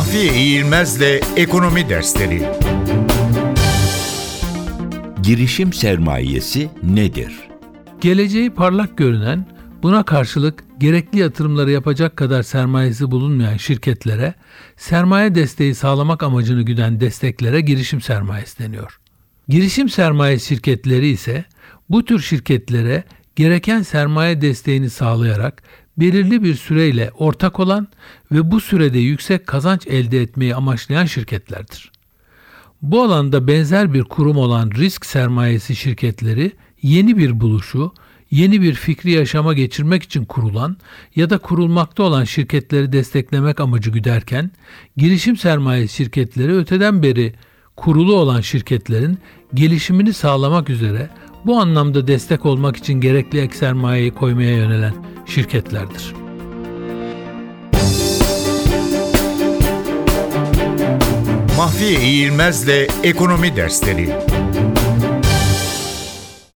Mahfiye İğilmez'le Ekonomi Dersleri Girişim sermayesi nedir? Geleceği parlak görünen, buna karşılık gerekli yatırımları yapacak kadar sermayesi bulunmayan şirketlere sermaye desteği sağlamak amacını güden desteklere girişim sermayesi deniyor. Girişim sermayesi şirketleri ise bu tür şirketlere gereken sermaye desteğini sağlayarak belirli bir süreyle ortak olan ve bu sürede yüksek kazanç elde etmeyi amaçlayan şirketlerdir. Bu alanda benzer bir kurum olan risk sermayesi şirketleri yeni bir buluşu, yeni bir fikri yaşama geçirmek için kurulan ya da kurulmakta olan şirketleri desteklemek amacı güderken, girişim sermayesi şirketleri öteden beri kurulu olan şirketlerin gelişimini sağlamak üzere bu anlamda destek olmak için gerekli ek sermayeyi koymaya yönelen şirketlerdir. Mahfiye İğilmez'le Ekonomi Dersleri